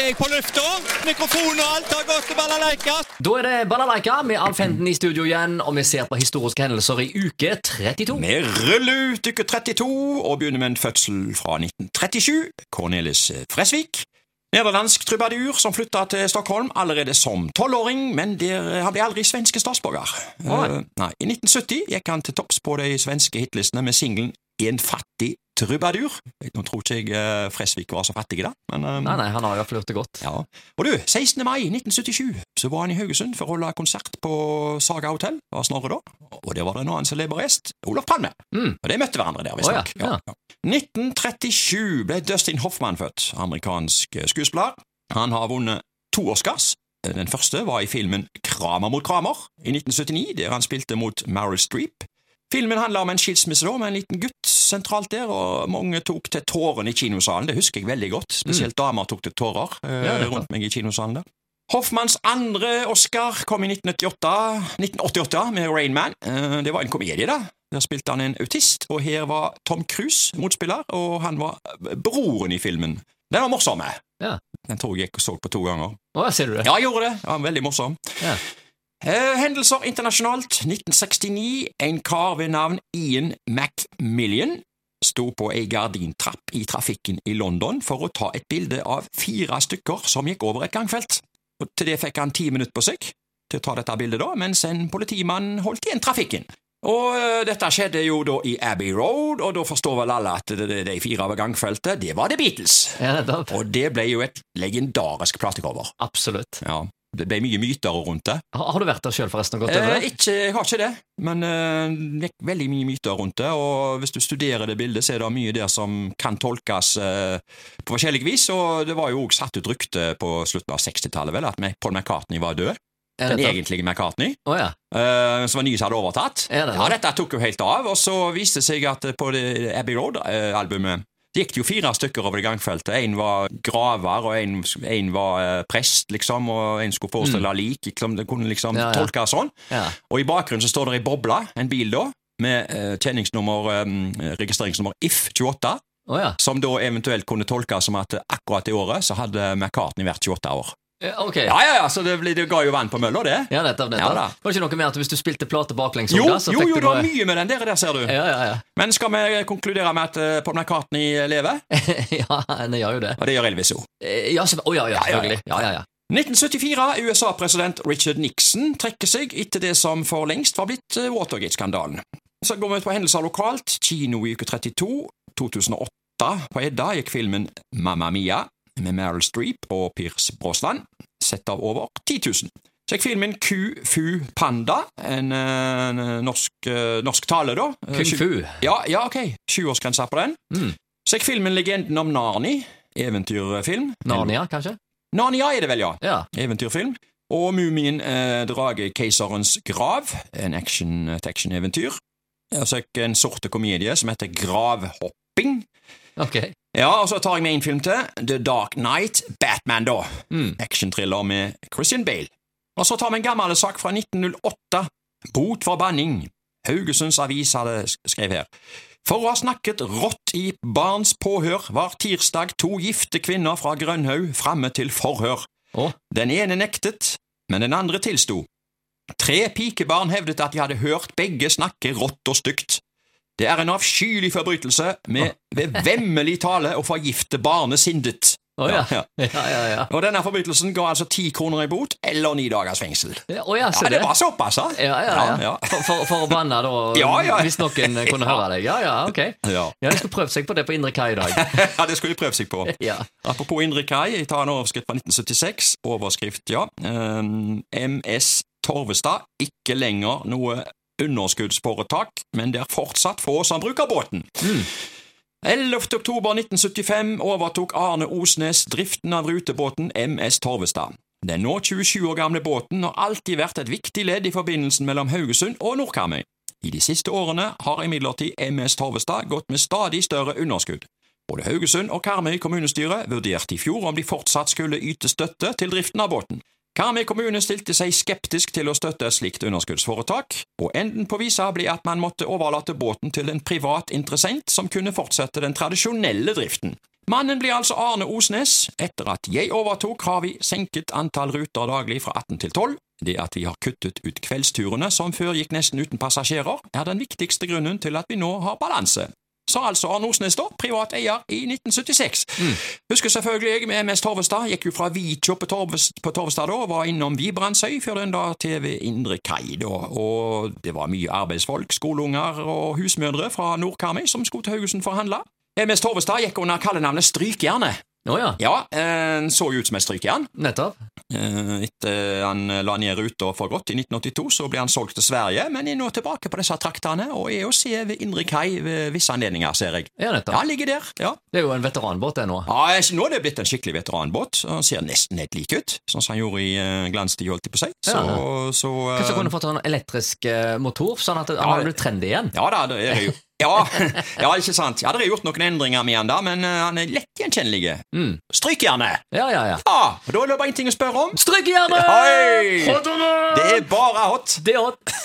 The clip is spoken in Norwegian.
er jeg på lufta. Mikrofon og alt har gått til balalaika. Da er det Balalaika med Alf Henden i studio igjen, og vi ser på historiske hendelser i uke 32. Vi ruller ut uke 32 og begynner med en fødsel fra 1937. Cornelis Fresvik. Nederlandsk trubadur som flytta til Stockholm allerede som tolvåring, men der, han ble aldri svenske statsborger. Uh, Eh, nei, I 1970 gikk han til topps på de svenske hitlistene med singelen En fattig trubadur. Nå tror ikke jeg eh, Fresvik var så fattig, da, men um, Nei, nei, han har jo flørtet godt. ja. Og du, 16. mai 1977 så var han i Haugesund for å holde konsert på Saga hotell. Det var Snorre da. Og der var det en annen celeber gjest, Olof Palme. Mm. Og de møtte hverandre der, visstnok. Oh, ja. Ja, ja. 1937 ble Dustin Hoffman født, amerikansk eh, skuespiller. Han har vunnet to Oscars. Den første var i filmen Kramer mot Kramer i 1979, der han spilte mot Meryl Streep. Filmen handler om en skilsmisse da, med en liten gutt sentralt der, og mange tok til tårene i kinosalen. Det husker jeg veldig godt. Spesielt damer tok til tårer eh, Mm. Rundt meg i kinosalen der. Hoffmanns andre Oscar kom i 1988, 1988 med Rain Man. Eh, Det var en komedie, da. Der spilte han en autist, og her var Tom Cruise motspiller, og han var eh, broren i filmen. Den var morsom. Ja. Den tror jeg jeg så på to ganger. Å, ser du det? Ja, jeg gjorde det. Ja, veldig morsom. Ja. Eh, hendelser internasjonalt. 1969. En kar ved navn Ian Macmillian sto på ei gardintrapp i trafikken i London for å ta et bilde av fire stykker som gikk over et gangfelt. Og til det fikk han ti minutter på seg til å ta dette bildet, da, mens en politimann holdt igjen trafikken. Og eh, dette skjedde jo da i Abbey Road, og da forstår vel alle at det de, de fire over gangfeltet, det var The Beatles. Ja, nettopp. Og det ble jo et legendarisk platecover. Absolutt. Ja, det ble mye myter rundt det. Har, har du vært der sjøl, forresten, og gått over Eh, det? ikke, jeg har ikke det, men eh, det er veldig mye myter rundt det. Og hvis du studerer det bildet, så er det mye der som kan tolkes eh, på forskjellig vis. Og det var jo også satt ut rykte på slutten av 60-tallet, vel, at Paul McCartney var død. Den egentlige McCartney. oh, ja. uh, som var som hadde overtatt. Er det ja, dette tok jo helt av, og så viste det seg at på det Abbey Road-albumet det gikk det jo fire stykker over det gangfeltet. En var graver, og en, en var eh, prest, liksom, og en skulle forestille lik. Liksom, det kunne liksom Mm. Ja, ja. tolkes sånn. ja. Og i bakgrunnen så står det ei boble, en bil da, med eh, kjenningsnummer, eh, registreringsnummer IF28, Oh, ja. som da eventuelt kunne tolkes som at akkurat i året så hadde McCartney vært 28 år. Ja, Ok. Ja, ja, ja, så det, det ga jo vann på mølla, det. Ja, nettopp. Ja, nettopp. da. var det ikke noe med at hvis du spilte plate baklengs, Jo, da, så jo, jo, det var mye med den der, der ser du. Ja, ja, ja. Men skal vi konkludere med at uh, Paul McCartney lever? ja, det gjør jo det. Og det gjør Elvis jo. Eh, Ja, så, å, ja, ja, Ja, ja, ja. selvfølgelig. Ja, ja, ja. 1974, USA-president Richard Nixon trekker seg etter det som for lengst var blitt eh, Watergate-skandalen. Så går vi ut på hendelser lokalt. Kino i uke 32. 2008 på Edda gikk filmen Mamma Mia med Meryl Streep og Pierce Brosnan, sett av over 10 000. Sjekk filmen Ku Fu Panda, en, eh, en norsk, eh, norsk tale, da. Eh, Kung fu. Ja, ja, ok. Sjuårsgrense på den. Mm. Sjekk filmen Legenden om Narni, eventyrfilm. Narnia, kanskje? Narnia er det vel, ja Ja. eventyrfilm. Og Mumien eh, Dragekeiserens grav, en action-action-eventyr. Altså en sorte komedie som heter Gravhopping. Okay. Ja, og så tar jeg med en film til. The Dark Knight. Batman, da. Mm. Actionthriller med Christian Bale. Og så tar vi en gammel sak fra 1908. Bot for banning. Haugesunds Avis hadde skrevet her. For å ha snakket rått i barns påhør var tirsdag to gifte kvinner fra Grønhaug framme til forhør. Oh. Den ene nektet, men den andre tilsto. Tre pikebarn hevdet at de hadde hørt begge snakke rått og stygt. Det er en avskyelig forbrytelse med ved vemmelig tale å forgifte barnesindet. Oh, ja. Ja, Ja. Og denne forbrytelsen ga altså ti kroner i bot eller ni dagers fengsel. Ja, Å ja, det det. var såpass, da. Ja, ja, ja. ja. For, for, for å banne, da, hvis noen kunne høre deg. Ja, ja, ok. Ja. Jeg skulle prøvd seg på det på Indre Kai i dag. ja, det skulle de prøvd seg på. Ja. Apropos Indre Kai, jeg tar en overskrift fra 1976. Overskrift, ja. Um, MS Torvestad, ikke lenger noe underskuddsforetak, men det er fortsatt få som bruker båten. 11. oktober 1975 overtok Arne Osnes driften av rutebåten MS Torvestad. Den nå 27 år gamle båten har alltid vært et viktig ledd i forbindelsen mellom Haugesund og Nordkarmøy. I de siste årene har imidlertid MS Torvestad gått med stadig større underskudd. Både Haugesund og Karmøy kommunestyre vurderte i fjor om de fortsatt skulle yte støtte til driften av båten. Karmøy kommune stilte seg skeptisk til å støtte et slikt underskuddsforetak, og enden på visa ble at man måtte overlate båten til en privat interessent som kunne fortsette den tradisjonelle driften. Mannen blir altså Arne Osnes. Etter at jeg overtok, har vi senket antall ruter daglig fra 18 til 12. Det at vi har kuttet ut kveldsturene, som før gikk nesten uten passasjerer, er den viktigste grunnen til at vi nå har balanse. Sa altså Arne Osnes, da, privat eier i 1976. Husker selvfølgelig MS Torvestad. Gikk jo fra Vikjå på, Torvest, på Torvestad da, og var innom Vibrandsøy før den da til ved Indre Kai. da, Og det var mye arbeidsfolk, skoleunger og husmødre fra Nordkarmøy som skulle til Haugesund for å handle. MS Torvestad gikk under kallenavnet Strykjernet. Å ja. Ja, eh, så ut som et strykejern. Nettopp. Eh, Etter han la ned ruta for godt i 1982, så ble han solgt til Sverige, men er nå tilbake på disse traktene og er å se ved Indre Kai ved visse anledninger, ser jeg. Ja, Ja, nettopp. han ligger der. ja. Det er jo en veteranbåt, det nå. Ja, Nå er det blitt en skikkelig veteranbåt. Han ser nesten helt lik ut, sånn som han gjorde i uh, glanstid, holdt jeg på å si. Så, Ja. så eh, Kanskje kunne fått en elektrisk eh, motor, sånn at han hadde blitt trendy igjen. Ja da, det er jo. Ja, ja, ikke sant. Ja, det er gjort noen endringer med han da, men eh, han er lett gjenkjennelig. Mm. Strykjernet! Ja, ja, ja. Ja, og da er det bare én ting å spørre om. Strykjernet! Hei! Hot or not? Det er bare hot. Det er hot.